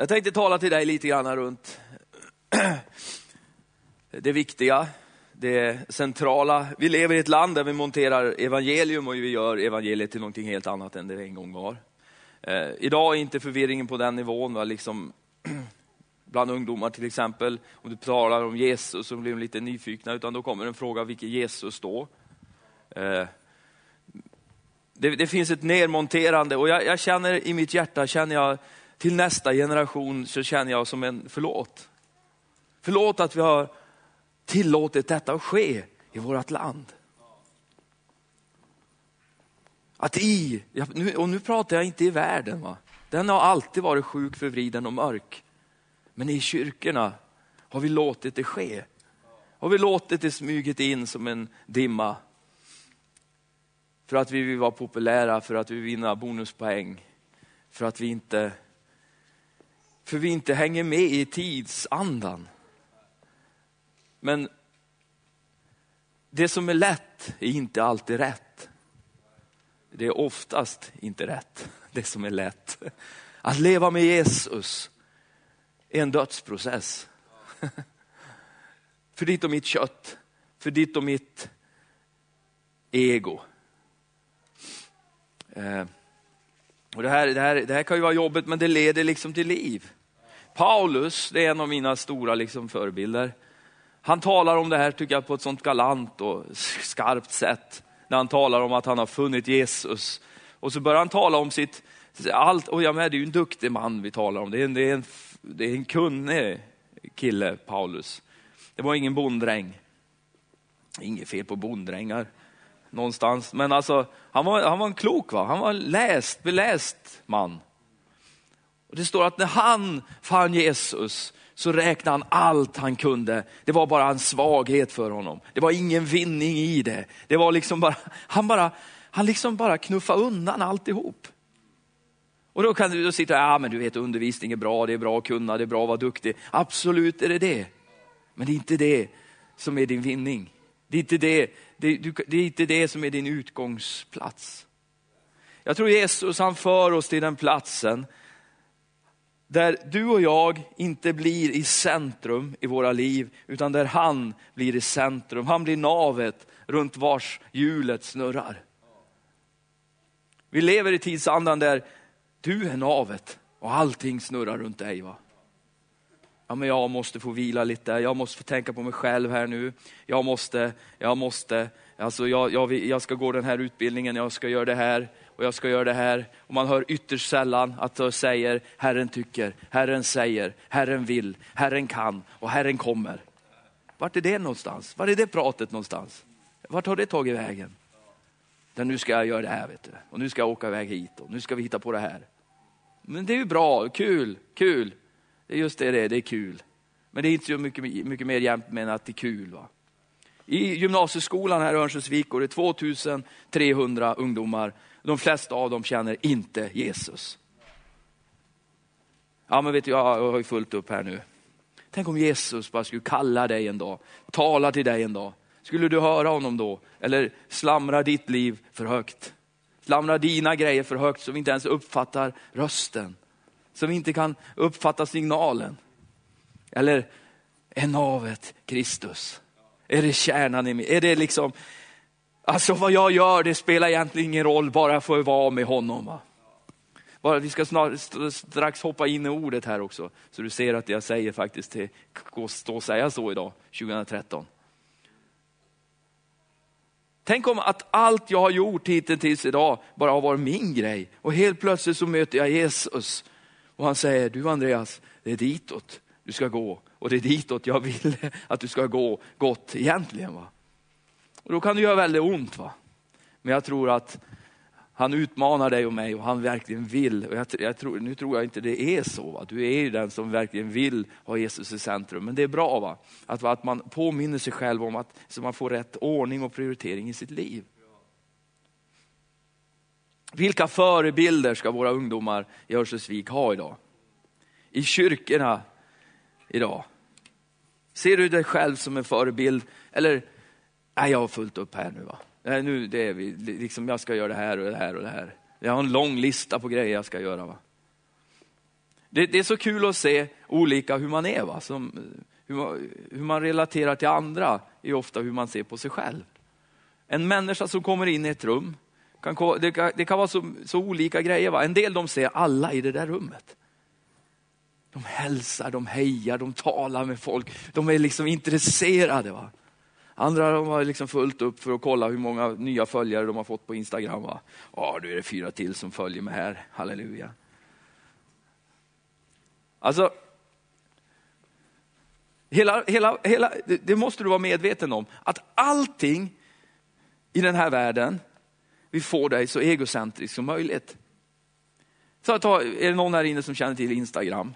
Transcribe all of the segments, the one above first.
Jag tänkte tala till dig lite grann runt det viktiga, det centrala. Vi lever i ett land där vi monterar evangelium och vi gör evangeliet till någonting helt annat än det en gång var. Eh, idag är inte förvirringen på den nivån, va? Liksom, bland ungdomar till exempel. Om du talar om Jesus så blir de lite nyfikna, utan då kommer en fråga, vilken Jesus då? Eh, det, det, finns ett nedmonterande och jag, jag, känner i mitt hjärta, känner jag till nästa generation så känner jag som en förlåt. Förlåt att vi har tillåtit detta att ske i vårt land. Att i, och nu pratar jag inte i världen, va? den har alltid varit sjuk, förvriden och mörk. Men i kyrkorna har vi låtit det ske. Har vi låtit det smyget in som en dimma. För att vi vill vara populära, för att vi vill vinna bonuspoäng. För att vi inte, för vi inte hänger med i tidsandan. Men det som är lätt är inte alltid rätt. Det är oftast inte rätt, det som är lätt. Att leva med Jesus är en dödsprocess. För ditt och mitt kött, för ditt och mitt ego. Eh, och det, här, det, här, det här kan ju vara jobbigt men det leder liksom till liv. Paulus, det är en av mina stora liksom förebilder. Han talar om det här tycker jag på ett sånt galant och skarpt sätt. När han talar om att han har funnit Jesus. Och så börjar han tala om sitt, allt, och jag med, det är ju en duktig man vi talar om. Det är en, det är en, det är en kunnig kille, Paulus. Det var ingen bonddräng. Inget fel på bonddrängar någonstans. Men alltså, han var, han var en klok, va? han var läst, beläst man. Och Det står att när han fann Jesus så räknade han allt han kunde. Det var bara en svaghet för honom. Det var ingen vinning i det. Det var liksom bara, han bara, han liksom bara knuffade undan alltihop. Och då kan du sitta, ja men du vet undervisning är bra, det är bra att kunna, det är bra att vara duktig. Absolut är det det. Men det är inte det som är din vinning. Det är inte det, det, det är inte det som är din utgångsplats. Jag tror Jesus han för oss till den platsen där du och jag inte blir i centrum i våra liv, utan där han blir i centrum. Han blir navet runt vars hjulet snurrar. Vi lever i tidsandan där du är navet och allting snurrar runt dig. Va? Ja, men jag måste få vila lite, jag måste få tänka på mig själv här nu. Jag måste, jag måste, alltså jag, jag, jag ska gå den här utbildningen, jag ska göra det här och jag ska göra det här. Och man hör ytterst sällan att de säger, Herren tycker, Herren säger, Herren vill, Herren kan och Herren kommer. Vart är det någonstans? Vart är det pratet någonstans? Vart har det tagit vägen? Där nu ska jag göra det här vet du. och nu ska jag åka iväg hit och nu ska vi hitta på det här. Men det är ju bra, kul, kul. Det är just det det är, det är kul. Men det är inte så mycket, mycket mer jämt med att det är kul. Va? I gymnasieskolan här i Örnsköldsvik går det 2300 ungdomar de flesta av dem känner inte Jesus. Ja men vet du, jag har ju fullt upp här nu. Tänk om Jesus bara skulle kalla dig en dag, tala till dig en dag. Skulle du höra honom då? Eller slamra ditt liv för högt? Slamra dina grejer för högt så vi inte ens uppfattar rösten. Så vi inte kan uppfatta signalen. Eller är navet Kristus? Är det kärnan i mig? Är det liksom Alltså vad jag gör, det spelar egentligen ingen roll, bara jag får vara med honom. Va? Bara, vi ska snart, strax hoppa in i ordet här också, så du ser att jag säger faktiskt till, stå och säga så idag, 2013. Tänk om att allt jag har gjort hittills idag bara har varit min grej. Och helt plötsligt så möter jag Jesus. Och han säger, du Andreas, det är ditåt du ska gå. Och det är ditåt jag vill att du ska gå gott egentligen. Va? Och då kan det göra väldigt ont. Va? Men jag tror att han utmanar dig och mig och han verkligen vill. Och jag, jag tror, nu tror jag inte det är så. Va? Du är ju den som verkligen vill ha Jesus i centrum. Men det är bra va? Att, att man påminner sig själv om att så man får rätt ordning och prioritering i sitt liv. Vilka förebilder ska våra ungdomar i Örnsköldsvik ha idag? I kyrkorna idag. Ser du dig själv som en förebild? Eller nej, jag har fullt upp här nu. Va? Nej, nu det är vi, liksom, jag ska göra det här och det här och det här. Jag har en lång lista på grejer jag ska göra. Va? Det, det, är så kul att se olika hur man är, va? Som, hur, man, hur man relaterar till andra är ofta hur man ser på sig själv. En människa som kommer in i ett rum, kan, det, kan, det kan vara så, så, olika grejer. Va? En del de ser alla i det där rummet. De hälsar, de hejar, de talar med folk. De är liksom intresserade. Va? Andra de har liksom fullt upp för att kolla hur många nya följare de har fått på Instagram. Va? Ja, nu är det fyra till som följer mig här. Halleluja. Alltså, hela, hela, hela, det måste du vara medveten om, att allting i den här världen vi får dig så egocentrisk som möjligt. Så ta, är det någon här inne som känner till Instagram?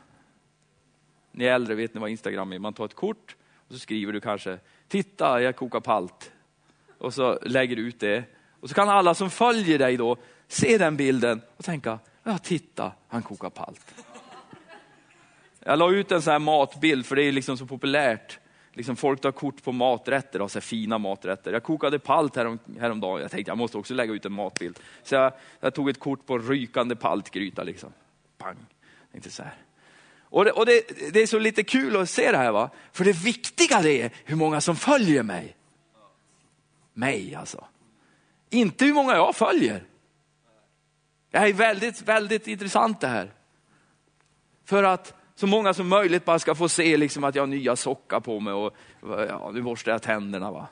Ni äldre vet ni vad Instagram är. Man tar ett kort och så skriver du kanske, titta jag kokar palt. Och så lägger du ut det. Och så kan alla som följer dig då se den bilden och tänka, ja titta han kokar palt. Jag la ut en sån här matbild för det är liksom så populärt. Liksom folk tar kort på maträtter, och så fina maträtter. Jag kokade palt härom, häromdagen, jag tänkte jag måste också lägga ut en matbild. Så jag, jag tog ett kort på rykande paltgryta. Liksom. Pang. Tänkte så här. Och, det, och det, det, är så lite kul att se det här, va? för det viktiga det är hur många som följer mig. Mig alltså. Inte hur många jag följer. Det här är väldigt, väldigt intressant det här. För att så många som möjligt bara ska få se liksom att jag har nya sockar på mig och ja, nu borstar jag tänderna. Va?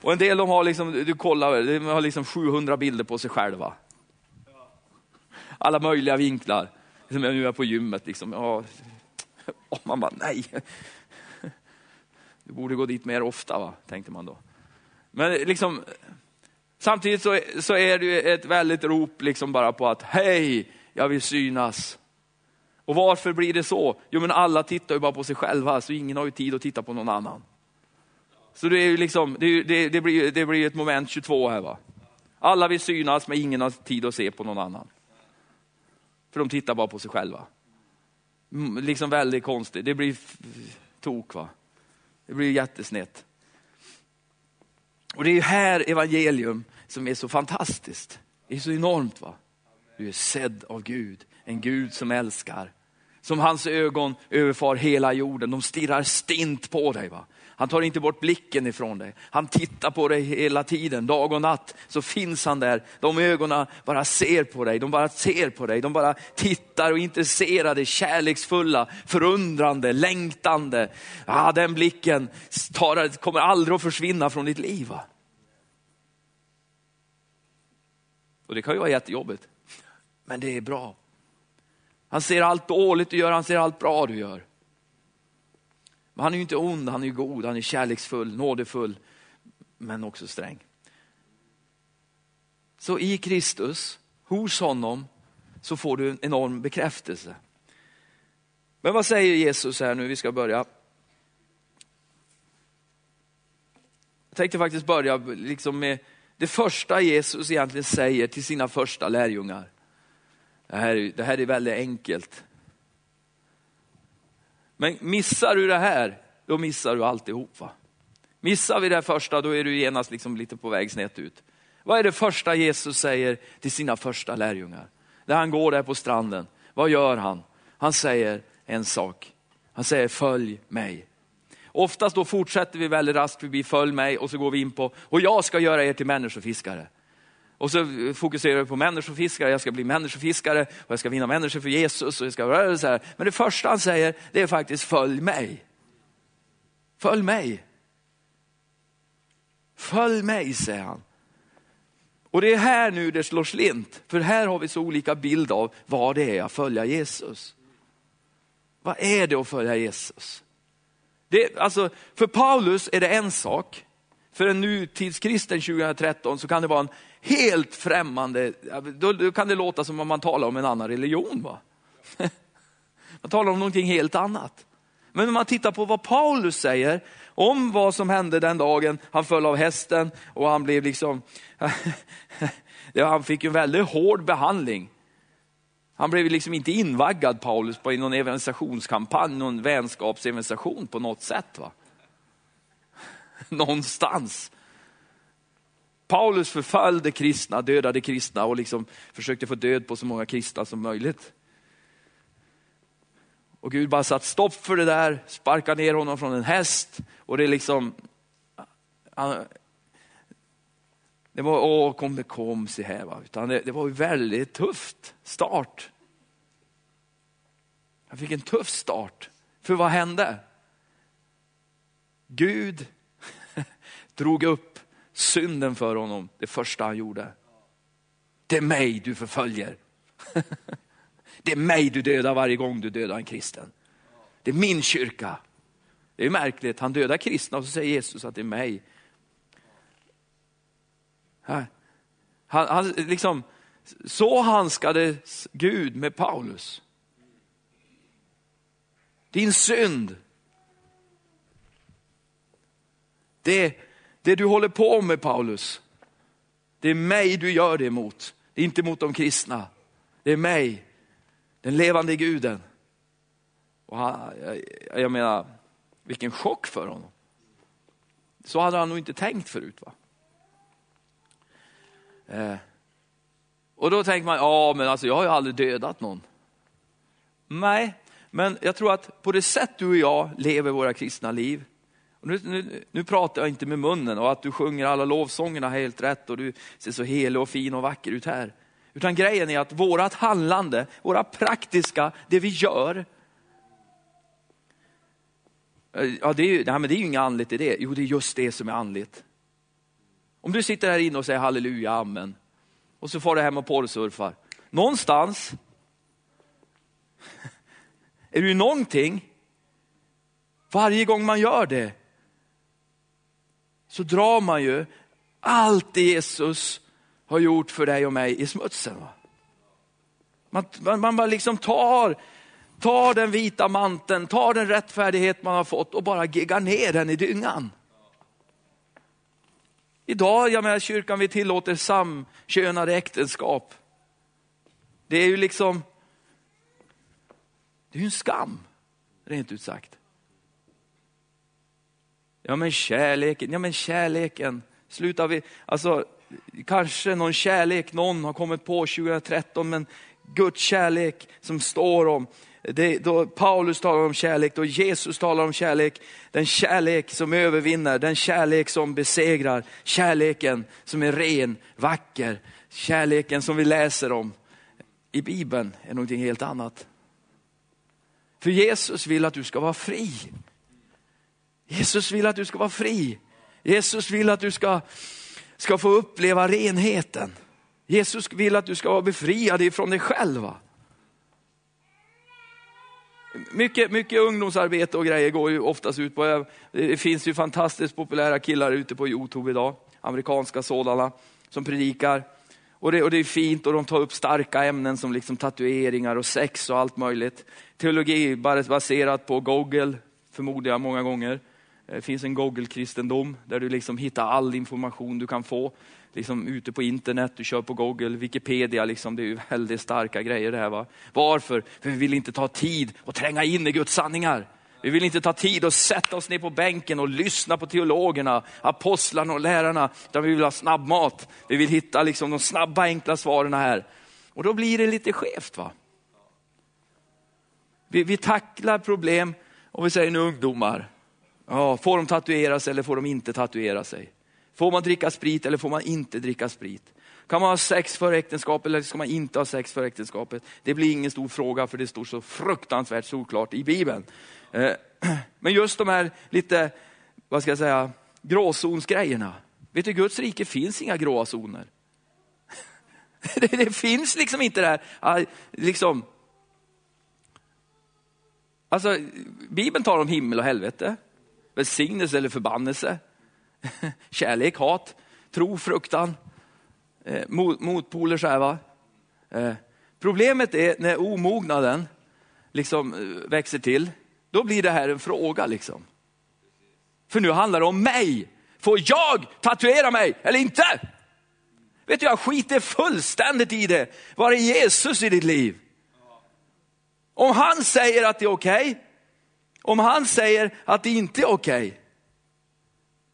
Och en del de har, liksom, du kollar, de har liksom 700 bilder på sig själva. Alla möjliga vinklar. Liksom, nu är jag på gymmet. Liksom. Ja. Och man bara, nej. Du borde gå dit mer ofta, va? tänkte man då. Men liksom, samtidigt så, så är det ett väldigt rop liksom bara på att, hej, jag vill synas. Och varför blir det så? Jo men alla tittar ju bara på sig själva, så ingen har ju tid att titta på någon annan. Så det, är ju liksom, det, det, det, blir, det blir ett moment 22 här. va. Alla vill synas, men ingen har tid att se på någon annan. För de tittar bara på sig själva. Liksom väldigt konstigt, det blir tok. va. Det blir jättesnett. Och det är här evangelium som är så fantastiskt. Det är så enormt. va. Du är sedd av Gud, en Gud som älskar. Som hans ögon överfar hela jorden. De stirrar stint på dig. Va? Han tar inte bort blicken ifrån dig. Han tittar på dig hela tiden, dag och natt. Så finns han där. De ögonen bara ser på dig. De bara ser på dig. De bara tittar och är intresserade, kärleksfulla, förundrande, längtande. Ah, den blicken tar, kommer aldrig att försvinna från ditt liv. Va? Och det kan ju vara jättejobbigt. Men det är bra. Han ser allt dåligt du gör, han ser allt bra du gör. Men han är ju inte ond, han är god, han är kärleksfull, nådefull, men också sträng. Så i Kristus, hos honom, så får du en enorm bekräftelse. Men vad säger Jesus här nu, vi ska börja. Jag tänkte faktiskt börja liksom med det första Jesus egentligen säger till sina första lärjungar. Det här, det här är väldigt enkelt. Men missar du det här, då missar du alltihop. Va? Missar vi det första, då är du genast liksom lite på väg snett ut. Vad är det första Jesus säger till sina första lärjungar? När han går där på stranden, vad gör han? Han säger en sak. Han säger följ mig. Oftast då fortsätter vi väldigt raskt förbi följ mig och så går vi in på, och jag ska göra er till människofiskare. Och så eh, fokuserar vi på människofiskare, jag ska bli människofiskare och jag ska vinna människor för Jesus. Och jag ska, så här. Men det första han säger, det är faktiskt följ mig. Följ mig. Följ mig, säger han. Och det är här nu det slår slint, för här har vi så olika bild av vad det är att följa Jesus. Vad är det att följa Jesus? Det, alltså, för Paulus är det en sak, för en nutidskristen 2013 så kan det vara en helt främmande, då, då kan det låta som om man talar om en annan religion. Va? Man talar om någonting helt annat. Men om man tittar på vad Paulus säger om vad som hände den dagen han föll av hästen och han blev liksom, han fick en väldigt hård behandling. Han blev liksom inte invaggad Paulus på någon evangelisationskampanj, någon vänskapsevangelisation på något sätt. Va? Någonstans. Paulus förföljde kristna, dödade kristna och liksom försökte få död på så många kristna som möjligt. Och Gud bara satt stopp för det där, sparkade ner honom från en häst och det liksom, han, det var, åh kom det kom, se här va. Utan det, det var ju väldigt tufft start. Han fick en tuff start. För vad hände? Gud drog upp synden för honom det första han gjorde. Det är mig du förföljer. Det är mig du dödar varje gång du dödar en kristen. Det är min kyrka. Det är märkligt, han dödar kristna och så säger Jesus att det är mig. Han, han, liksom, så handskades Gud med Paulus. Din synd. Det, det du håller på med Paulus, det är mig du gör det mot. Det är inte mot de kristna. Det är mig, den levande guden. Och han, jag, jag menar, vilken chock för honom. Så hade han nog inte tänkt förut. va? Eh. Och då tänker man, ja men alltså jag har ju aldrig dödat någon. Nej, men jag tror att på det sätt du och jag lever våra kristna liv, nu, nu, nu, pratar jag inte med munnen och att du sjunger alla lovsångerna helt rätt och du ser så helig och fin och vacker ut här. Utan grejen är att vårat handlande, våra praktiska, det vi gör, eh, ja, det, är ju, nej, men det är ju inget andligt i det. Jo, det är just det som är andligt. Om du sitter här inne och säger halleluja, amen, och så får du hem och porrsurfar. Någonstans är du någonting, varje gång man gör det, så drar man ju allt det Jesus har gjort för dig och mig i smutsen. Man, man, man bara liksom tar, tar den vita manteln, tar den rättfärdighet man har fått och bara geggar ner den i dyngan. Idag, jag menar kyrkan, vi tillåter samkönade äktenskap. Det är ju liksom, det är ju en skam, rent ut sagt. Ja men kärleken, ja men kärleken, slutar vi, alltså kanske någon kärlek någon har kommit på 2013, men Guds kärlek som står om, det, då Paulus talar om kärlek, då Jesus talar om kärlek, den kärlek som övervinner, den kärlek som besegrar, kärleken som är ren, vacker, kärleken som vi läser om i Bibeln är någonting helt annat. För Jesus vill att du ska vara fri. Jesus vill att du ska vara fri. Jesus vill att du ska, ska få uppleva renheten. Jesus vill att du ska vara befriad ifrån dig själv. Mycket, mycket ungdomsarbete och grejer går ju oftast ut på, det finns ju fantastiskt populära killar ute på Youtube idag, amerikanska sådana, som predikar. Och det, och det är fint och de tar upp starka ämnen som liksom tatueringar och sex och allt möjligt. Teologi baserat på Google, förmodar jag många gånger. Det finns en Google-kristendom där du liksom hittar all information du kan få liksom ute på internet, du kör på Google, Wikipedia, liksom, det är ju väldigt starka grejer det här. Va? Varför? För vi vill inte ta tid och tränga in i Guds sanningar. Vi vill inte ta tid och sätta oss ner på bänken och lyssna på teologerna, apostlarna och lärarna, utan vi vill ha snabbmat. Vi vill hitta liksom de snabba enkla svaren här. Och då blir det lite skevt. va? Vi, vi tacklar problem och vi säger nu ungdomar, ja, får de tatuera sig eller får de inte tatuera sig? Får man dricka sprit eller får man inte dricka sprit? Kan man ha sex före äktenskapet eller ska man inte ha sex före äktenskapet? Det blir ingen stor fråga för det står så fruktansvärt solklart i Bibeln. Eh, men just de här lite, vad ska jag säga, gråzonsgrejerna. Vet du, Guds rike finns inga gråa zoner. Det, finns liksom inte det här, ah, liksom. Alltså, Bibeln talar om himmel och helvete, välsignelse eller förbannelse. Kärlek, hat, tro, fruktan, eh, motpoler så här va. Eh, problemet är när omognaden liksom eh, växer till, då blir det här en fråga liksom. För nu handlar det om mig. Får jag tatuera mig eller inte? Vet du, jag skiter fullständigt i det. Var är Jesus i ditt liv? Om han säger att det är okej, okay, om han säger att det inte är okej, okay,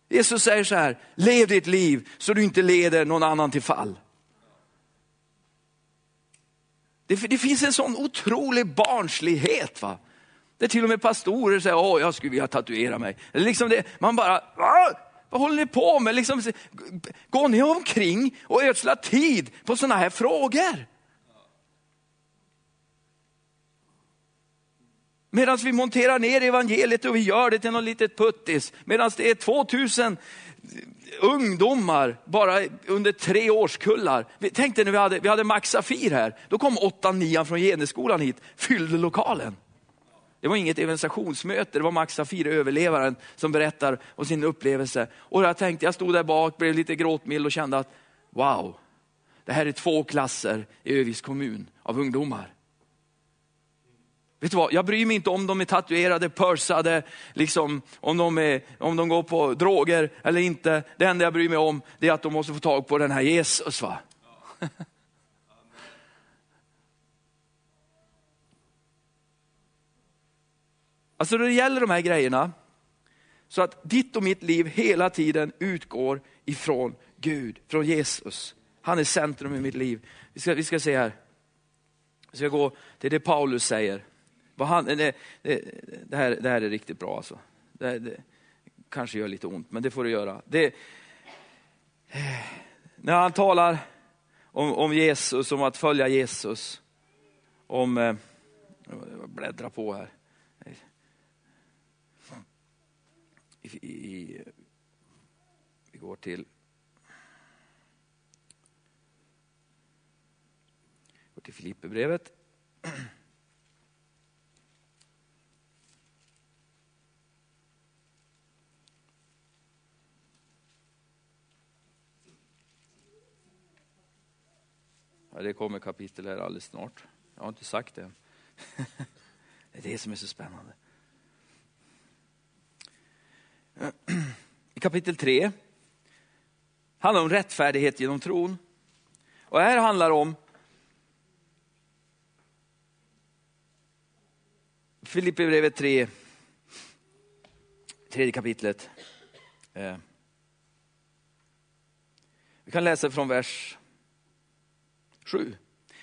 Jesus säger så här, lev ditt liv så du inte leder någon annan till fall. Det, det finns en sån otrolig barnslighet. Va? Det är till och med pastorer säger, åh jag skulle vilja tatuera mig. Liksom det, man bara, vad håller ni på med? Liksom, går ni omkring och ödslar tid på sådana här frågor? Medan vi monterar ner evangeliet och vi gör det till något litet puttis. Medan det är 2000 ungdomar bara under tre årskullar. Tänk dig när vi hade, vi hade Max Safir här. Då kom 8 9 från Geneskolan hit, fyllde lokalen. Det var inget evangelisationsmöte, det var Max Safir, överlevaren, som berättar om sin upplevelse. Och jag tänkte, jag stod där bak, blev lite gråtmild och kände att wow, det här är två klasser i Öviks kommun av ungdomar. Vet du vad, jag bryr mig inte om de är tatuerade, pursade, liksom, om, de är, om de går på droger eller inte. Det enda jag bryr mig om är att de måste få tag på den här Jesus. Va? Alltså det gäller de här grejerna, så att ditt och mitt liv hela tiden utgår ifrån Gud, från Jesus. Han är centrum i mitt liv. Vi ska, vi ska se här. Vi ska gå till det Paulus säger. Vad han, det, det, det, här, det här är riktigt bra alltså. Det, det kanske gör lite ont, men det får det göra. Det, när han talar om, om Jesus, om att följa Jesus, om, eh, jag bläddrar på här. I, i, vi går till går till Filipperbrevet. Kommer kapitel här alldeles snart. Jag har inte sagt det än. Det är det som är så spännande. I kapitel 3 handlar om rättfärdighet genom tron. Och här handlar om Filipperbrevet 3, tredje kapitlet. Eh. Vi kan läsa från vers 7.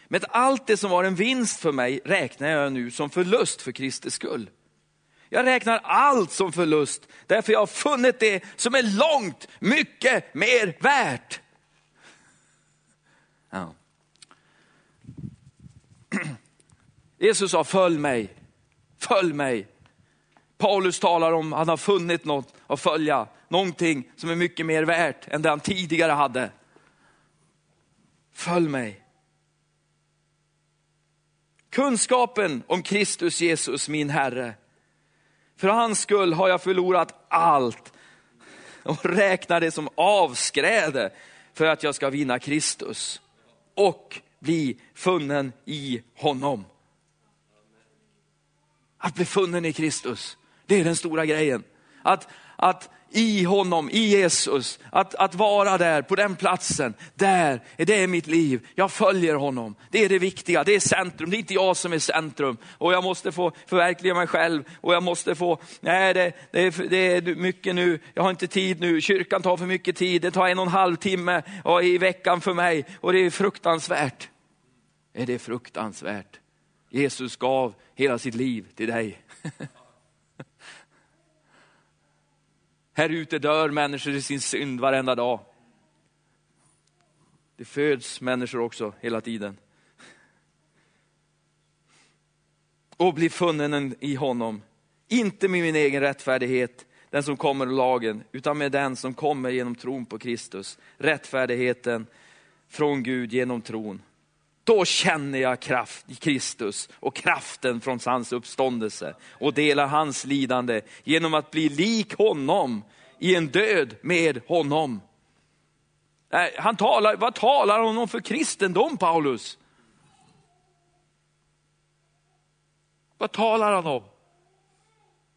Men allt det som var en vinst för mig räknar jag nu som förlust för Kristi skull. Jag räknar allt som förlust, därför jag har funnit det som är långt mycket mer värt. Ja. Jesus sa, följ mig, följ mig. Paulus talar om att han har funnit något att följa, någonting som är mycket mer värt än det han tidigare hade. Följ mig. Kunskapen om Kristus Jesus min Herre. För hans skull har jag förlorat allt och räknar det som avskräde för att jag ska vinna Kristus och bli funnen i honom. Att bli funnen i Kristus, det är den stora grejen. Att, att i honom, i Jesus. Att, att vara där på den platsen, där det är mitt liv. Jag följer honom. Det är det viktiga, det är centrum. Det är inte jag som är centrum. Och jag måste få förverkliga mig själv. Och jag måste få, nej det, det, är, det är mycket nu, jag har inte tid nu. Kyrkan tar för mycket tid, det tar en och en halv timme i veckan för mig. Och det är fruktansvärt. Är det fruktansvärt? Jesus gav hela sitt liv till dig. Här ute dör människor i sin synd varenda dag. Det föds människor också hela tiden. Och bli funnen i honom. Inte med min egen rättfärdighet, den som kommer ur lagen, utan med den som kommer genom tron på Kristus. Rättfärdigheten från Gud genom tron. Då känner jag kraft i Kristus och kraften från hans uppståndelse och delar hans lidande genom att bli lik honom i en död med honom. Han talar, vad talar han om för kristendom Paulus? Vad talar han om?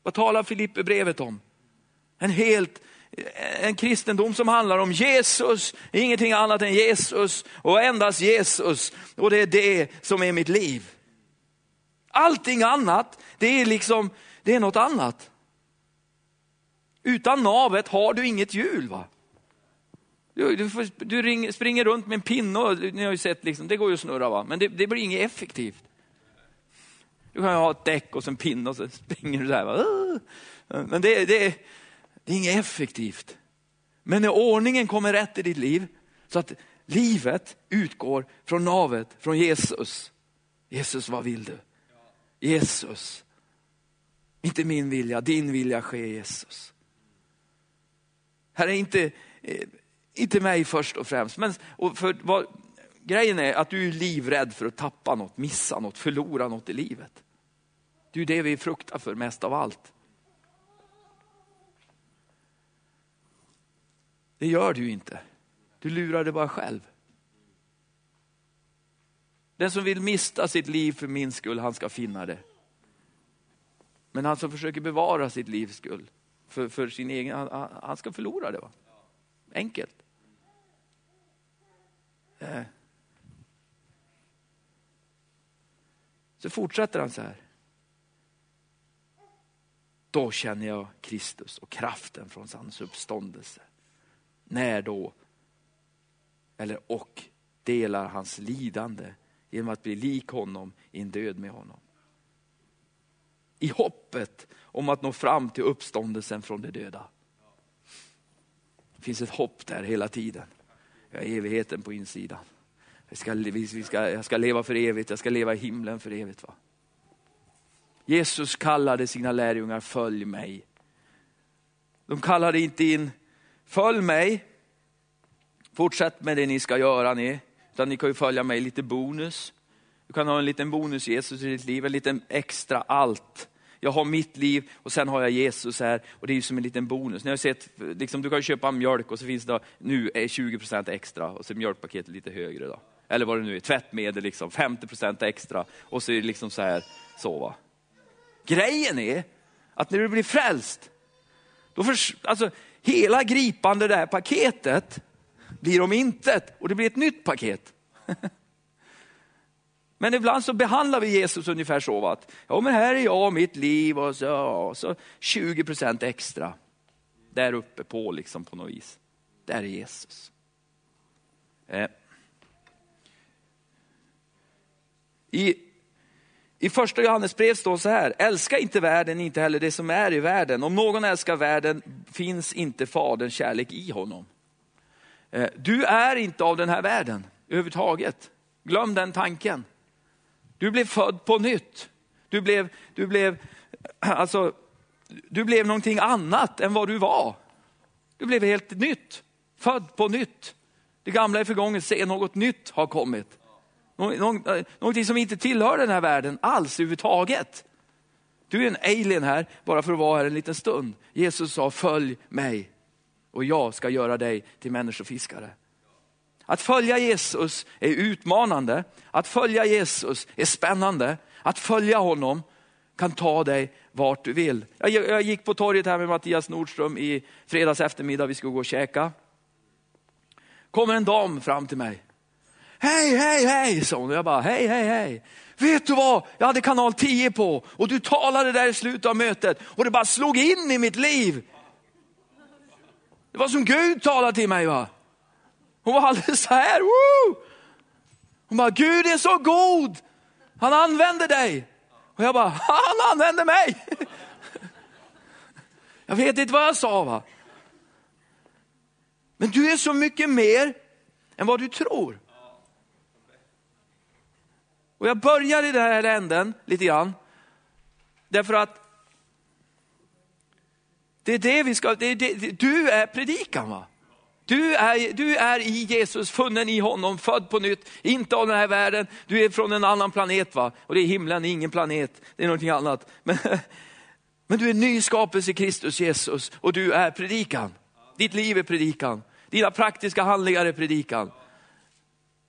Vad talar Filipperbrevet om? En helt en kristendom som handlar om Jesus, ingenting annat än Jesus och endast Jesus. Och det är det som är mitt liv. Allting annat, det är liksom, det är något annat. Utan navet har du inget hjul. va? Du, du, får, du ring, springer runt med en pinne, och, ni har ju sett, liksom, det går ju att snurra, va? men det, det blir inget effektivt. Du kan ha ett däck och en pinne och så springer du där. Va? Men det, det, det är inget effektivt. Men när ordningen kommer rätt i ditt liv, så att livet utgår från navet, från Jesus. Jesus, vad vill du? Jesus. Inte min vilja, din vilja ske Jesus. Här är inte, eh, inte mig först och främst. Men, och för, vad, grejen är att du är livrädd för att tappa något, missa något, förlora något i livet. Det är det vi fruktar för mest av allt. Det gör du inte. Du lurar dig bara själv. Den som vill mista sitt liv för min skull, han ska finna det. Men han som försöker bevara sitt livs skull, för, för sin egen, han, han, ska förlora det. Va? Enkelt. Eh. Så fortsätter han så här. Då känner jag Kristus och kraften från hans uppståndelse. När då? Eller och delar hans lidande genom att bli lik honom i en död med honom. I hoppet om att nå fram till uppståndelsen från de döda. Det finns ett hopp där hela tiden. Jag har evigheten på insidan. Jag ska, vi ska, jag ska leva för evigt, jag ska leva i himlen för evigt. Va? Jesus kallade sina lärjungar, följ mig. De kallade inte in, följ mig, fortsätt med det ni ska göra ni. Utan ni kan ju följa mig lite bonus. Du kan ha en liten bonus Jesus i ditt liv, en liten extra allt. Jag har mitt liv och sen har jag Jesus här och det är ju som en liten bonus. Ni har sett, liksom, du kan köpa mjölk och så finns det nu är 20% extra och så är mjölkpaketet lite högre. Då. Eller vad det nu är, tvättmedel liksom, 50% extra och så är det liksom så här, så va. Grejen är att när du blir frälst, då för, alltså, hela gripande det här paketet blir om intet och det blir ett nytt paket. Men ibland så behandlar vi Jesus ungefär så att, ja men här är jag och mitt liv och så, ja, så 20 procent extra. Där uppe på liksom på något vis. Där är Jesus. Eh. I, i första Johannesbrev står så här, älska inte världen, inte heller det som är i världen. Om någon älskar världen finns inte faderns kärlek i honom. Eh, du är inte av den här världen överhuvudtaget. Glöm den tanken. Du blev född på nytt. Du blev, du blev, alltså, du blev någonting annat än vad du var. Du blev helt nytt, född på nytt. Det gamla är förgånget, se något nytt har kommit. Eh, någonting som inte tillhör den här världen alls överhuvudtaget. Du är en alien här, bara för att vara här en liten stund. Jesus sa, följ mig och jag ska göra dig till människofiskare. Att följa Jesus är utmanande, att följa Jesus är spännande, att följa honom kan ta dig vart du vill. Jag, gick på torget här med Mattias Nordström i fredags eftermiddag, vi skulle gå och käka. Kommer en dam fram till mig. Hej, hej, hej, sa hon. Jag bara, hej, hej, hej. Vet du vad, jag hade kanal 10 på och du talade där i slutet av mötet och det bara slog in i mitt liv. Det var som Gud talade till mig. va. Hon var alldeles så här. Woo! Hon bara, Gud är så god. Han använder dig. Och jag bara, han använder mig. Jag vet inte vad jag sa. va. Men du är så mycket mer än vad du tror. Och jag börjar i den här änden lite grann. Därför att det är det vi ska, det är det, du är predikan va? Du är, du är i Jesus, funnen i honom, född på nytt, inte av den här världen. Du är från en annan planet va? Och det är himlen, det är ingen planet, det är någonting annat. Men, men du är ny skapelse i Kristus Jesus och du är predikan. Ditt liv är predikan. Dina praktiska handlingar är predikan.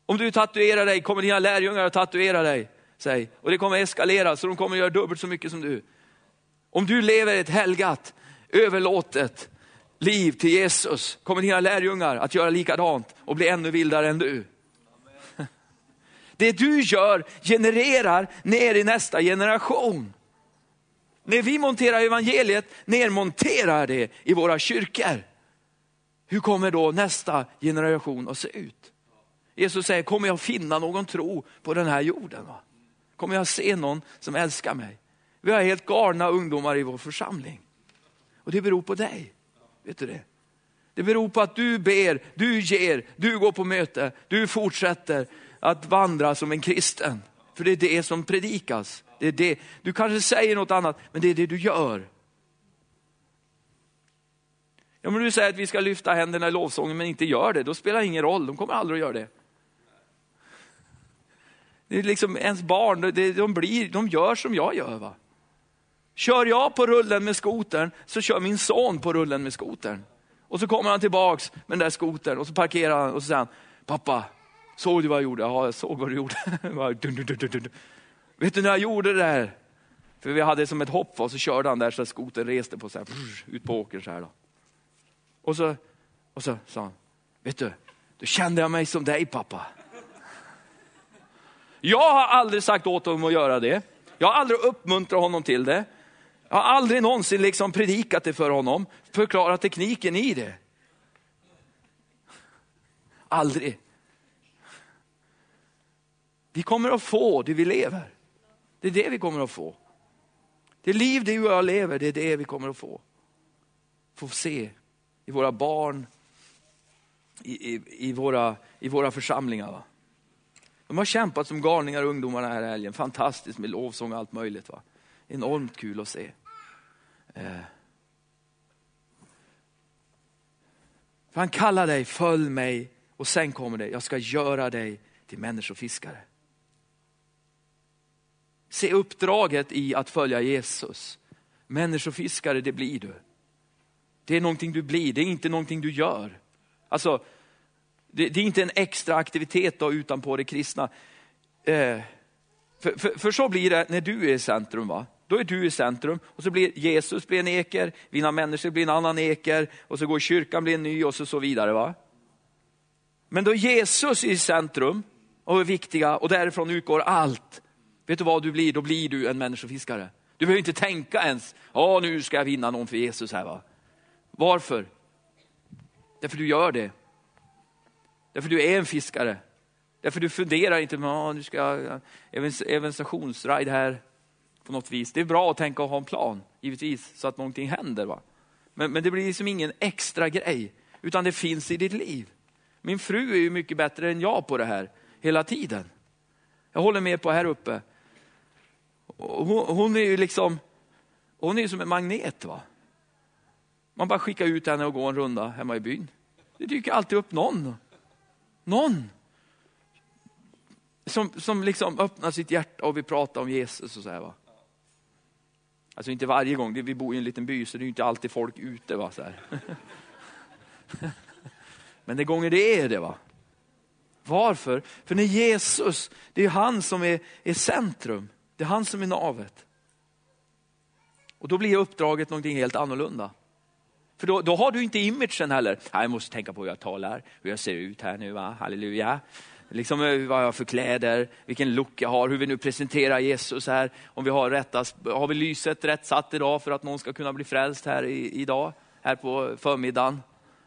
Om du tatuerar dig kommer dina lärjungar att tatuera dig. Säg. Och det kommer eskalera så de kommer göra dubbelt så mycket som du. Om du lever ett helgat, överlåtet liv till Jesus kommer dina lärjungar att göra likadant och bli ännu vildare än du. Det du gör genererar ner i nästa generation. När vi monterar evangeliet, nermonterar det i våra kyrkor. Hur kommer då nästa generation att se ut? Jesus säger, kommer jag finna någon tro på den här jorden? Va? Kommer jag se någon som älskar mig? Vi har helt galna ungdomar i vår församling. Och det beror på dig. Vet du det? Det beror på att du ber, du ger, du går på möte, du fortsätter att vandra som en kristen. För det är det som predikas. Det är det. Du kanske säger något annat, men det är det du gör. Ja, men du säger att vi ska lyfta händerna i lovsången men inte gör det, då spelar det ingen roll, de kommer aldrig att göra det. Det är liksom ens barn, de, de, blir, de gör som jag gör. Va? Kör jag på rullen med skotern så kör min son på rullen med skotern. Och så kommer han tillbaks med den där skotern och så parkerar han och så säger han, pappa, såg du vad jag gjorde? Ja, jag såg vad du gjorde. dun, dun, dun, Vet du när jag gjorde det där? För vi hade som ett hopp och så körde han där så skoten skotern reste på så här, ut på åkern så här. Då. Och så, och så sa han, vet du, då kände jag mig som dig pappa. Jag har aldrig sagt åt honom att göra det. Jag har aldrig uppmuntrat honom till det. Jag har aldrig någonsin liksom predikat det för honom, förklarat tekniken i det. Aldrig. Vi kommer att få det vi lever. Det är det vi kommer att få. Det liv du och jag lever, det är det vi kommer att få. Få se i våra barn, i, i, i, våra, i våra församlingar. Va? De har kämpat som galningar ungdomarna här i helgen. Fantastiskt med lovsång och allt möjligt. Va? Enormt kul att se. Eh. För han kallar dig, följ mig och sen kommer det, jag ska göra dig till människofiskare. Se uppdraget i att följa Jesus. Människofiskare, det blir du. Det är någonting du blir, det är inte någonting du gör. Alltså, det, det är inte en extra aktivitet då utanpå det kristna. Eh, för, för, för, så blir det när du är i centrum. va? Då är du i centrum och så blir Jesus blir en eker, dina människor blir en annan eker och så går kyrkan blir en ny och så, så vidare. va? Men då Jesus är i centrum och är viktiga och därifrån utgår allt. Vet du vad du blir? Då blir du en människofiskare. Du behöver inte tänka ens, ja nu ska jag vinna någon för Jesus här. va. Varför? Därför du gör det. Därför du är en fiskare. Därför du funderar inte, nu ska jag evangelisationsride här på något vis. Det är bra att tänka och ha en plan, givetvis, så att någonting händer. Va? Men, men det blir liksom ingen extra grej, utan det finns i ditt liv. Min fru är ju mycket bättre än jag på det här, hela tiden. Jag håller med på här uppe. Hon, hon är ju liksom, hon är ju som en magnet. va. Man bara skickar ut henne och går en runda hemma i byn. Det dyker alltid upp någon. Någon. Som, som liksom öppnar sitt hjärta och vill prata om Jesus och så här. Va? Alltså inte varje gång, vi bor i en liten by så det är inte alltid folk ute. Va? Så här. Men det gånger det är det. va. Varför? För när Jesus, det är han som är, är centrum. Det är han som är navet. Och då blir uppdraget någonting helt annorlunda. För då, då har du inte imagen heller. Jag måste tänka på hur jag talar, hur jag ser ut här nu, va? halleluja. Liksom eh, vad jag har för kläder, vilken look jag har, hur vi nu presenterar Jesus här. Om vi har, rätta, har vi lyset rätt satt idag för att någon ska kunna bli frälst här i, idag, här på förmiddagen.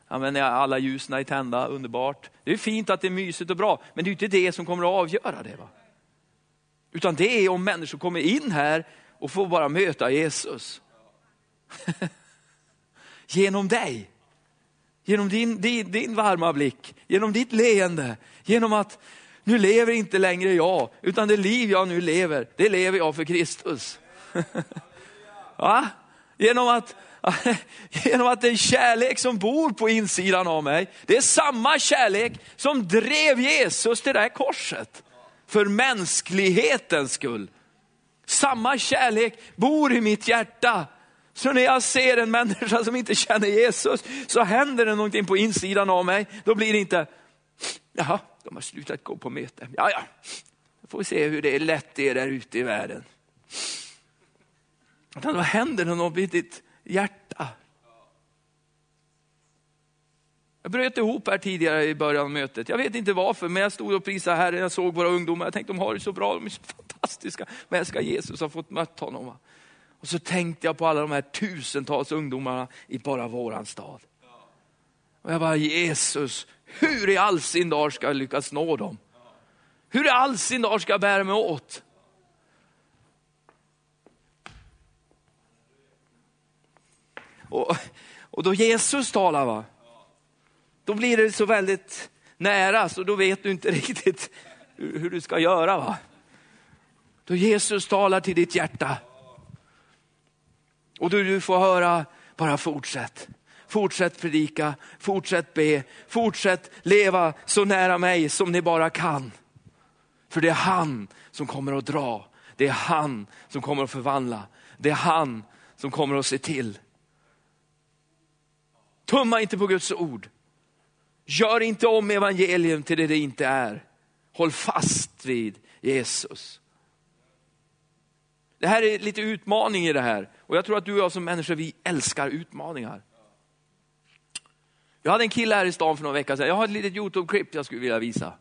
Ja, alla ljusen är tända, underbart. Det är fint att det är mysigt och bra, men det är inte det som kommer att avgöra det. Va? Utan det är om människor kommer in här och får bara möta Jesus. genom dig. Genom din, din, din varma blick, genom ditt leende, genom att nu lever inte längre jag, utan det liv jag nu lever, det lever jag för Kristus. Va? Genom att, genom att den kärlek som bor på insidan av mig, det är samma kärlek som drev Jesus till det här korset. För mänsklighetens skull. Samma kärlek bor i mitt hjärta så när jag ser en människa som inte känner Jesus så händer det någonting på insidan av mig. Då blir det inte, jaha, de har slutat gå på möte. Ja, ja, då får vi se hur det är lätt det är där ute i världen. Utan då händer det något i ditt hjärta. Jag bröt ihop här tidigare i början av mötet. Jag vet inte varför, men jag stod och prisade Herren. Jag såg våra ungdomar. Jag tänkte de har det så bra, de är så fantastiska. Men jag ska Jesus har fått mött honom. Och så tänkte jag på alla de här tusentals ungdomarna i bara våran stad. Och jag bara, Jesus, hur i all sin dar ska jag lyckas nå dem? Hur i all sin dar ska jag bära mig åt? Och, och då Jesus talar, va? då blir det så väldigt nära, så då vet du inte riktigt hur du ska göra. va? Då Jesus talar till ditt hjärta, och du, du får höra, bara fortsätt. Fortsätt predika, fortsätt be, fortsätt leva så nära mig som ni bara kan. För det är han som kommer att dra. Det är han som kommer att förvandla. Det är han som kommer att se till. Tumma inte på Guds ord. Gör inte om evangelium till det det inte är. Håll fast vid Jesus. Det här är lite utmaning i det här. Och jag tror att du och jag som människor, vi älskar utmaningar. Jag hade en kille här i stan för några veckor sedan. Jag har ett litet Youtube-klipp jag skulle vilja visa.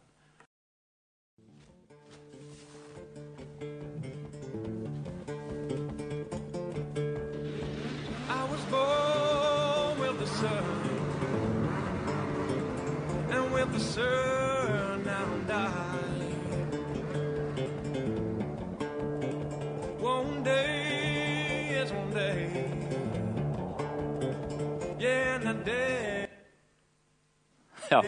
the sun. Ja.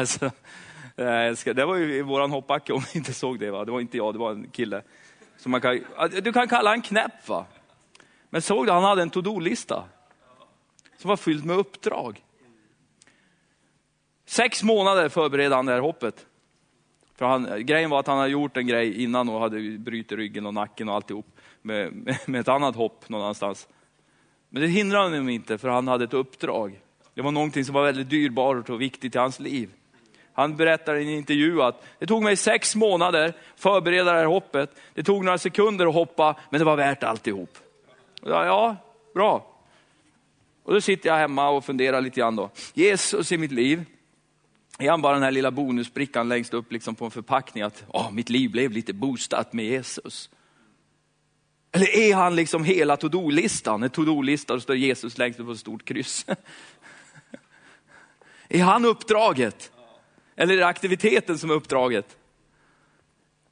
Alltså, det var ju i våran hoppbacke om ni inte såg det. Va? Det var inte jag, det var en kille. Som man kan, du kan kalla han knäpp va? Men såg du, han hade en to-do-lista. Som var fylld med uppdrag. Sex månader förberedde han det här hoppet. För han, grejen var att han hade gjort en grej innan och hade brutit ryggen och nacken och alltihop med, med, med ett annat hopp någon annanstans. Men det hindrade honom inte för han hade ett uppdrag. Det var någonting som var väldigt dyrbart och viktigt i hans liv. Han berättar i en intervju att det tog mig sex månader att förbereda det här hoppet. Det tog några sekunder att hoppa, men det var värt alltihop. Ja, ja bra. Och då sitter jag hemma och funderar lite grann då. Jesus i mitt liv, är han bara den här lilla bonusbrickan längst upp liksom på en förpackning att oh, mitt liv blev lite boostat med Jesus? Eller är han liksom hela to-do-listan? En to-do-lista och står Jesus längst upp på ett stort kryss. är han uppdraget? Eller är det aktiviteten som är uppdraget?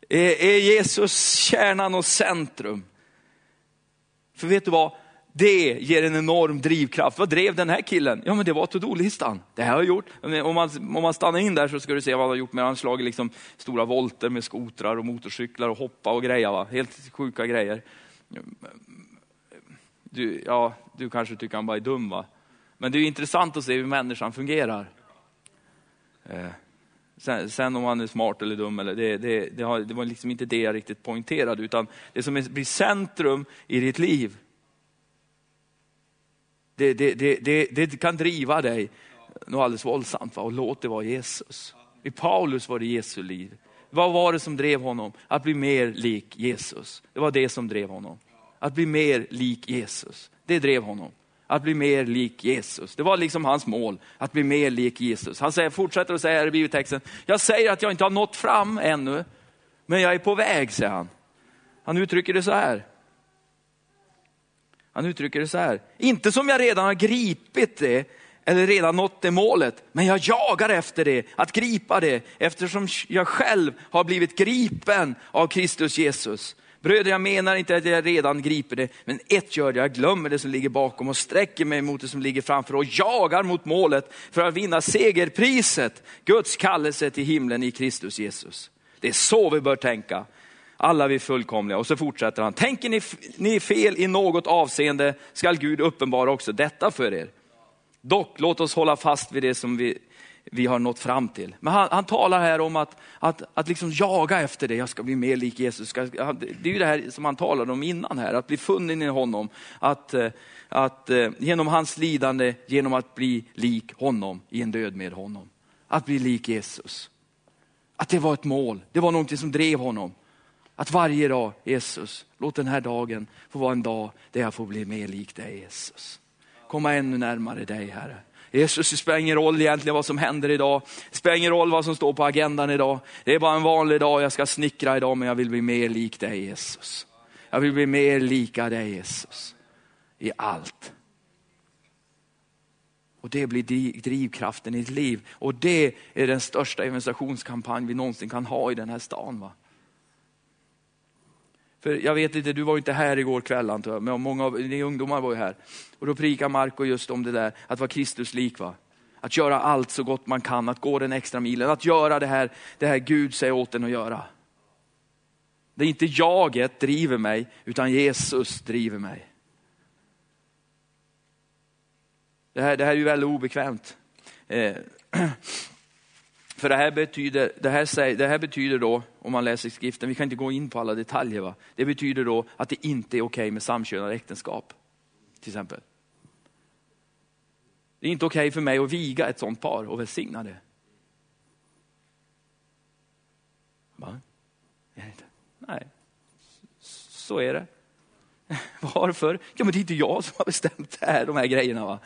Är, är Jesus kärnan och centrum? För vet du vad? Det ger en enorm drivkraft. Vad drev den här killen? Ja men det var to-do-listan. Det här har jag gjort. Om man, om man stannar in där så ska du se vad han har gjort med Han har slagit liksom stora volter med skotrar och motorcyklar och hoppa och grejer. Va? Helt sjuka grejer. Du, ja, du kanske tycker han bara är dum va? Men det är intressant att se hur människan fungerar. Eh. Sen, sen, om han är smart eller dum, eller det, det, det, har, det var liksom inte det jag riktigt poängterade, utan det som blir centrum i ditt liv, det, det, det, det, kan driva dig något alldeles våldsamt. Va? Och låt det vara Jesus. I Paulus var det Jesu liv. Vad var det som drev honom? Att bli mer lik Jesus. Det var det som drev honom. Att bli mer lik Jesus. Det drev honom. Att bli mer lik Jesus. Det var liksom hans mål, att bli mer lik Jesus. Han säger, fortsätter att säga i bibeltexten, jag säger att jag inte har nått fram ännu, men jag är på väg, säger han. Han uttrycker det så här. Han uttrycker det så här, inte som jag redan har gripit det, eller redan nått det målet, men jag jagar efter det, att gripa det, eftersom jag själv har blivit gripen av Kristus Jesus. Bröder, jag menar inte att jag redan griper det, men ett gör det, jag glömmer det som ligger bakom och sträcker mig mot det som ligger framför och jagar mot målet för att vinna segerpriset, Guds kallelse till himlen i Kristus Jesus. Det är så vi bör tänka. Alla vi fullkomliga. Och så fortsätter han, tänker ni, ni fel i något avseende skall Gud uppenbara också detta för er. Dock, låt oss hålla fast vid det som vi vi har nått fram till. Men han, han talar här om att, att, att liksom jaga efter det, jag ska bli mer lik Jesus. Ska, det är ju det här som han talade om innan här, att bli funnen i honom. Att, eh, att eh, genom hans lidande, genom att bli lik honom i en död med honom. Att bli lik Jesus. Att det var ett mål, det var någonting som drev honom. Att varje dag, Jesus, låt den här dagen få vara en dag där jag får bli mer lik dig Jesus. Komma ännu närmare dig Herre. Jesus, det spelar ingen roll egentligen vad som händer idag. Det spelar ingen roll vad som står på agendan idag. Det är bara en vanlig dag, jag ska snickra idag men jag vill bli mer lik dig Jesus. Jag vill bli mer lika dig Jesus. I allt. Och det blir drivkraften i ditt liv. Och det är den största evangelisationskampanj vi någonsin kan ha i den här stan. Va? För jag vet inte, du var inte här igår kväll antar jag, men många av ni ungdomar var ju här. Och då prikar Marco just om det där, att vara Kristuslik. Va? Att göra allt så gott man kan, att gå den extra milen, att göra det här, det här Gud säger åt en att göra. Det är inte jaget driver mig, utan Jesus driver mig. Det här, det här är ju väldigt obekvämt. Eh, för det här, betyder, det, här, det här betyder då, om man läser skriften, vi kan inte gå in på alla detaljer, va? det betyder då att det inte är okej okay med samkönade äktenskap. Till exempel. Det är inte okej okay för mig att viga ett sånt par och välsigna det. Va? Nej, så är det. Varför? Ja men det är inte jag som har bestämt det här, de här grejerna. Va?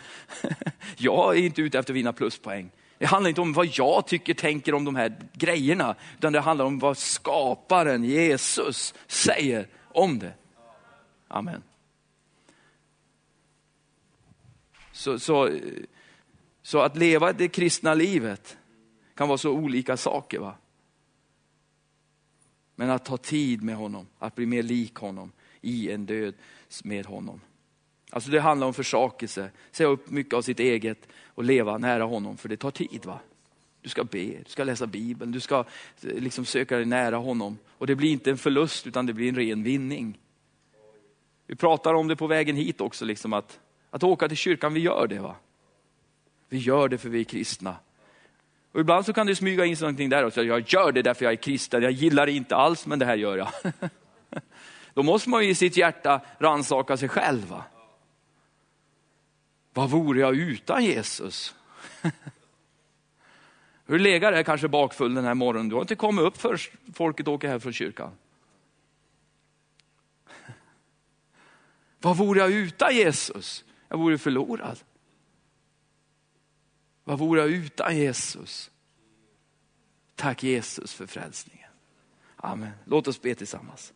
Jag är inte ute efter att vinna pluspoäng. Det handlar inte om vad jag tycker, tänker om de här grejerna, utan det handlar om vad skaparen Jesus säger om det. Amen. Så, så, så att leva det kristna livet kan vara så olika saker. va? Men att ta tid med honom, att bli mer lik honom i en död med honom. Alltså det handlar om försakelse, säga upp mycket av sitt eget och leva nära honom, för det tar tid. va? Du ska be, du ska läsa Bibeln, du ska eh, liksom söka dig nära honom. Och det blir inte en förlust utan det blir en ren vinning. Vi pratar om det på vägen hit också, liksom att, att åka till kyrkan, vi gör det. va? Vi gör det för vi är kristna. Och ibland så kan det smyga in sig någonting där också. Jag gör det därför jag är kristen, jag gillar det inte alls men det här gör jag. Då måste man ju i sitt hjärta ransaka sig själv. Va? Vad vore jag utan Jesus? Hur legat där kanske bakfull den här morgonen. Du har inte kommit upp först folket åker här från kyrkan. Vad vore jag utan Jesus? Jag vore förlorad. Vad vore jag utan Jesus? Tack Jesus för frälsningen. Amen. Låt oss be tillsammans.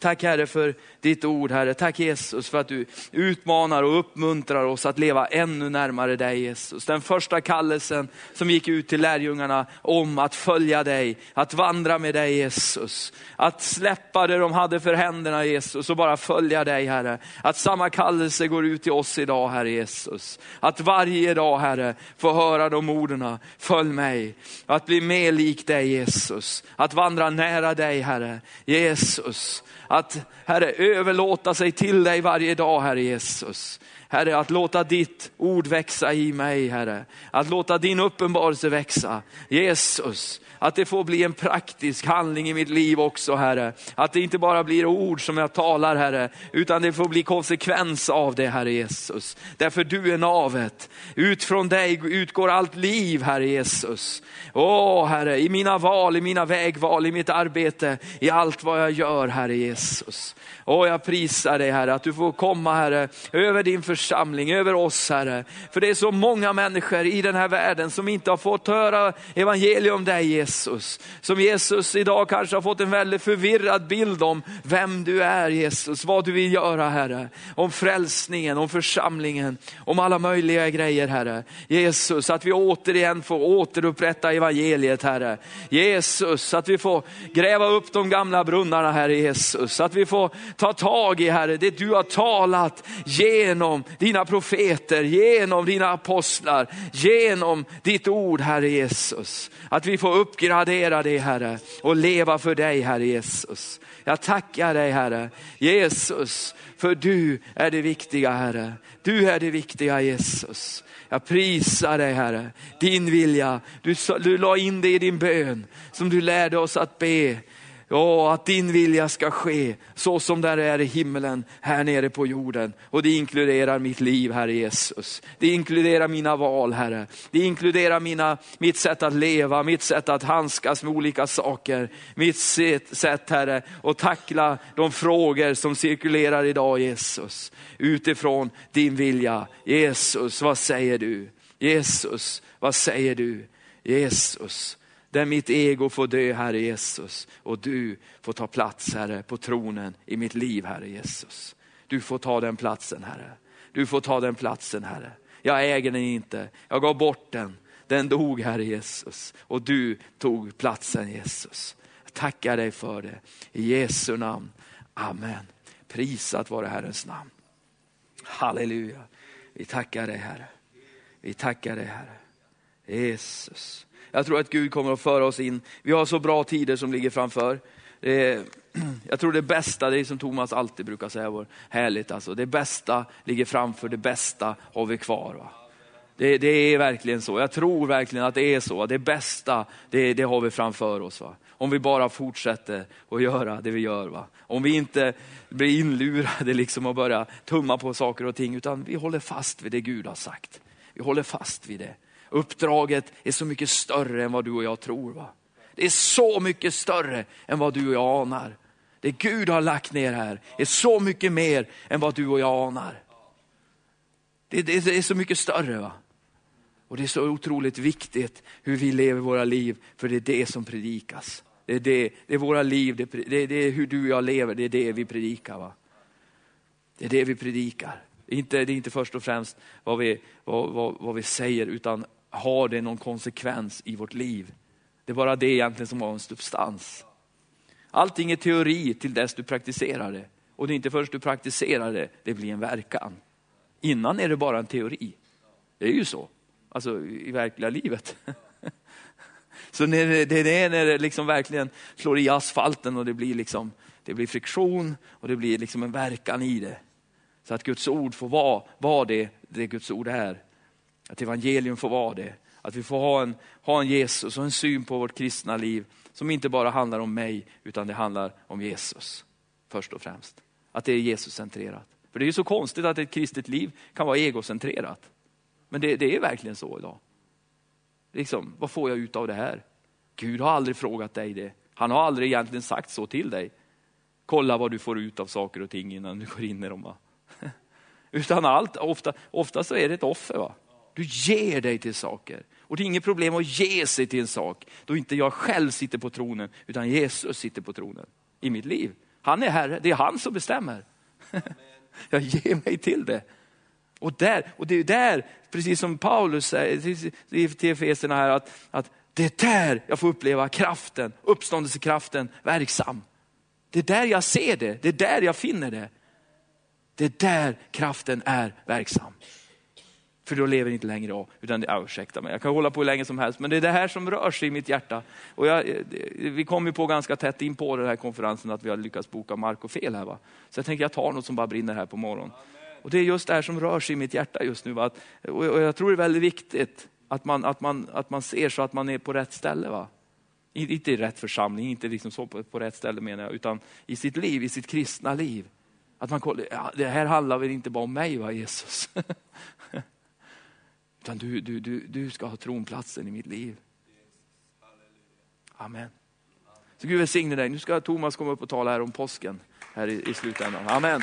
Tack Herre för ditt ord Herre. Tack Jesus för att du utmanar och uppmuntrar oss att leva ännu närmare dig Jesus. Den första kallelsen som gick ut till lärjungarna om att följa dig, att vandra med dig Jesus. Att släppa det de hade för händerna Jesus och bara följa dig Herre. Att samma kallelse går ut till oss idag Herre Jesus. Att varje dag Herre få höra de orden, följ mig. Att bli mer lik dig Jesus. Att vandra nära dig Herre. Jesus att Herre överlåta sig till dig varje dag Herre Jesus. Herre, att låta ditt ord växa i mig, Herre. Att låta din uppenbarelse växa. Jesus, att det får bli en praktisk handling i mitt liv också Herre. Att det inte bara blir ord som jag talar Herre, utan det får bli konsekvens av det Herre Jesus. Därför du är navet. Ut från dig utgår allt liv Herre Jesus. Åh Herre, i mina val, i mina vägval, i mitt arbete, i allt vad jag gör Herre Jesus. Jesus. Och jag prisar dig Herre, att du får komma Herre, över din församling, över oss Herre. För det är så många människor i den här världen som inte har fått höra evangelium om dig Jesus. Som Jesus idag kanske har fått en väldigt förvirrad bild om vem du är Jesus, vad du vill göra Herre. Om frälsningen, om församlingen, om alla möjliga grejer Herre. Jesus, att vi återigen får återupprätta evangeliet Herre. Jesus, att vi får gräva upp de gamla brunnarna Herre Jesus. Att vi får ta tag i Herre, det du har talat genom dina profeter, genom dina apostlar, genom ditt ord Herre Jesus. Att vi får uppgradera det Herre och leva för dig Herre Jesus. Jag tackar dig Herre Jesus, för du är det viktiga Herre. Du är det viktiga Jesus. Jag prisar dig Herre, din vilja. Du, du la in det i din bön som du lärde oss att be. Ja, att din vilja ska ske så som där är i himmelen, här nere på jorden. Och det inkluderar mitt liv, Herre Jesus. Det inkluderar mina val, Herre. Det inkluderar mina, mitt sätt att leva, mitt sätt att handskas med olika saker. Mitt sätt, sätt, Herre, att tackla de frågor som cirkulerar idag, Jesus. Utifrån din vilja. Jesus, vad säger du? Jesus, vad säger du? Jesus, där mitt ego får dö, Herre Jesus. Och du får ta plats, Herre, på tronen i mitt liv, Herre Jesus. Du får ta den platsen, Herre. Du får ta den platsen, Herre. Jag äger den inte, jag gav bort den. Den dog, Herre Jesus. Och du tog platsen, Jesus. Jag tackar dig för det. I Jesu namn. Amen. Prisat vare Herrens namn. Halleluja. Vi tackar dig, Herre. Vi tackar dig, Herre. Jesus. Jag tror att Gud kommer att föra oss in. Vi har så bra tider som ligger framför. Är, jag tror det bästa, det är som Thomas alltid brukar säga, var härligt alltså. Det bästa ligger framför, det bästa har vi kvar. Va? Det, det är verkligen så. Jag tror verkligen att det är så. Det bästa, det, det har vi framför oss. Va? Om vi bara fortsätter att göra det vi gör. Va? Om vi inte blir inlurade liksom och börjar tumma på saker och ting, utan vi håller fast vid det Gud har sagt. Vi håller fast vid det. Uppdraget är så mycket större än vad du och jag tror. Va? Det är så mycket större än vad du och jag anar. Det Gud har lagt ner här är så mycket mer än vad du och jag anar. Det, det, det är så mycket större. va? Och det är så otroligt viktigt hur vi lever våra liv, för det är det som predikas. Det är, det, det är våra liv, det, det, det är hur du och jag lever, det är det vi predikar. Va? Det är det vi predikar. Det är inte, det är inte först och främst vad vi, vad, vad, vad vi säger, utan har det någon konsekvens i vårt liv? Det är bara det egentligen som har en substans. Allting är teori till dess du praktiserar det. Och det är inte först du praktiserar det, det blir en verkan. Innan är det bara en teori. Det är ju så, alltså i verkliga livet. Så när det, det är när det liksom verkligen slår i asfalten och det blir, liksom, det blir friktion och det blir liksom en verkan i det. Så att Guds ord får vara, vara det, det Guds ord är. Att evangelium får vara det. Att vi får ha en, ha en Jesus och en syn på vårt kristna liv som inte bara handlar om mig, utan det handlar om Jesus först och främst. Att det är Jesus-centrerat. För det är ju så konstigt att ett kristet liv kan vara egocentrerat. Men det, det är verkligen så idag. Liksom, vad får jag ut av det här? Gud har aldrig frågat dig det. Han har aldrig egentligen sagt så till dig. Kolla vad du får ut av saker och ting innan du går in i dem. Va? Utan allt, ofta, ofta så är det ett offer. Va? Du ger dig till saker. Och det är inget problem att ge sig till en sak då inte jag själv sitter på tronen, utan Jesus sitter på tronen i mitt liv. Han är Herre, det är han som bestämmer. jag ger mig till det. Och, där, och det är där, precis som Paulus säger till- Efeserna här, att, att det är där jag får uppleva kraften, uppståndelsekraften verksam. Det är där jag ser det, det är där jag finner det. Det är där kraften är verksam. För då lever inte längre jag, utan det, ja, ursäkta mig, jag kan hålla på hur länge som helst, men det är det här som rör sig i mitt hjärta. Och jag, det- vi kom ju på ganska tätt in på den här konferensen att vi har lyckats boka mark och fel här. Va? Så jag tänker jag tar något som bara brinner här på morgonen. Och det är just det här som rör sig i mitt hjärta just nu. Va? Och jag tror det är väldigt viktigt att man, att man, att man ser så att man är på rätt ställe. Va? Inte i rätt församling, inte liksom så på, på rätt ställe menar jag, utan i sitt liv, i sitt kristna liv. Att man kollar, ja, det här handlar väl inte bara om mig va Jesus? Utan du, du, du, du ska ha tronplatsen i mitt liv. Amen. Så Gud välsigne dig. Nu ska Thomas komma upp och tala här om påsken här i, i slutändan. Amen.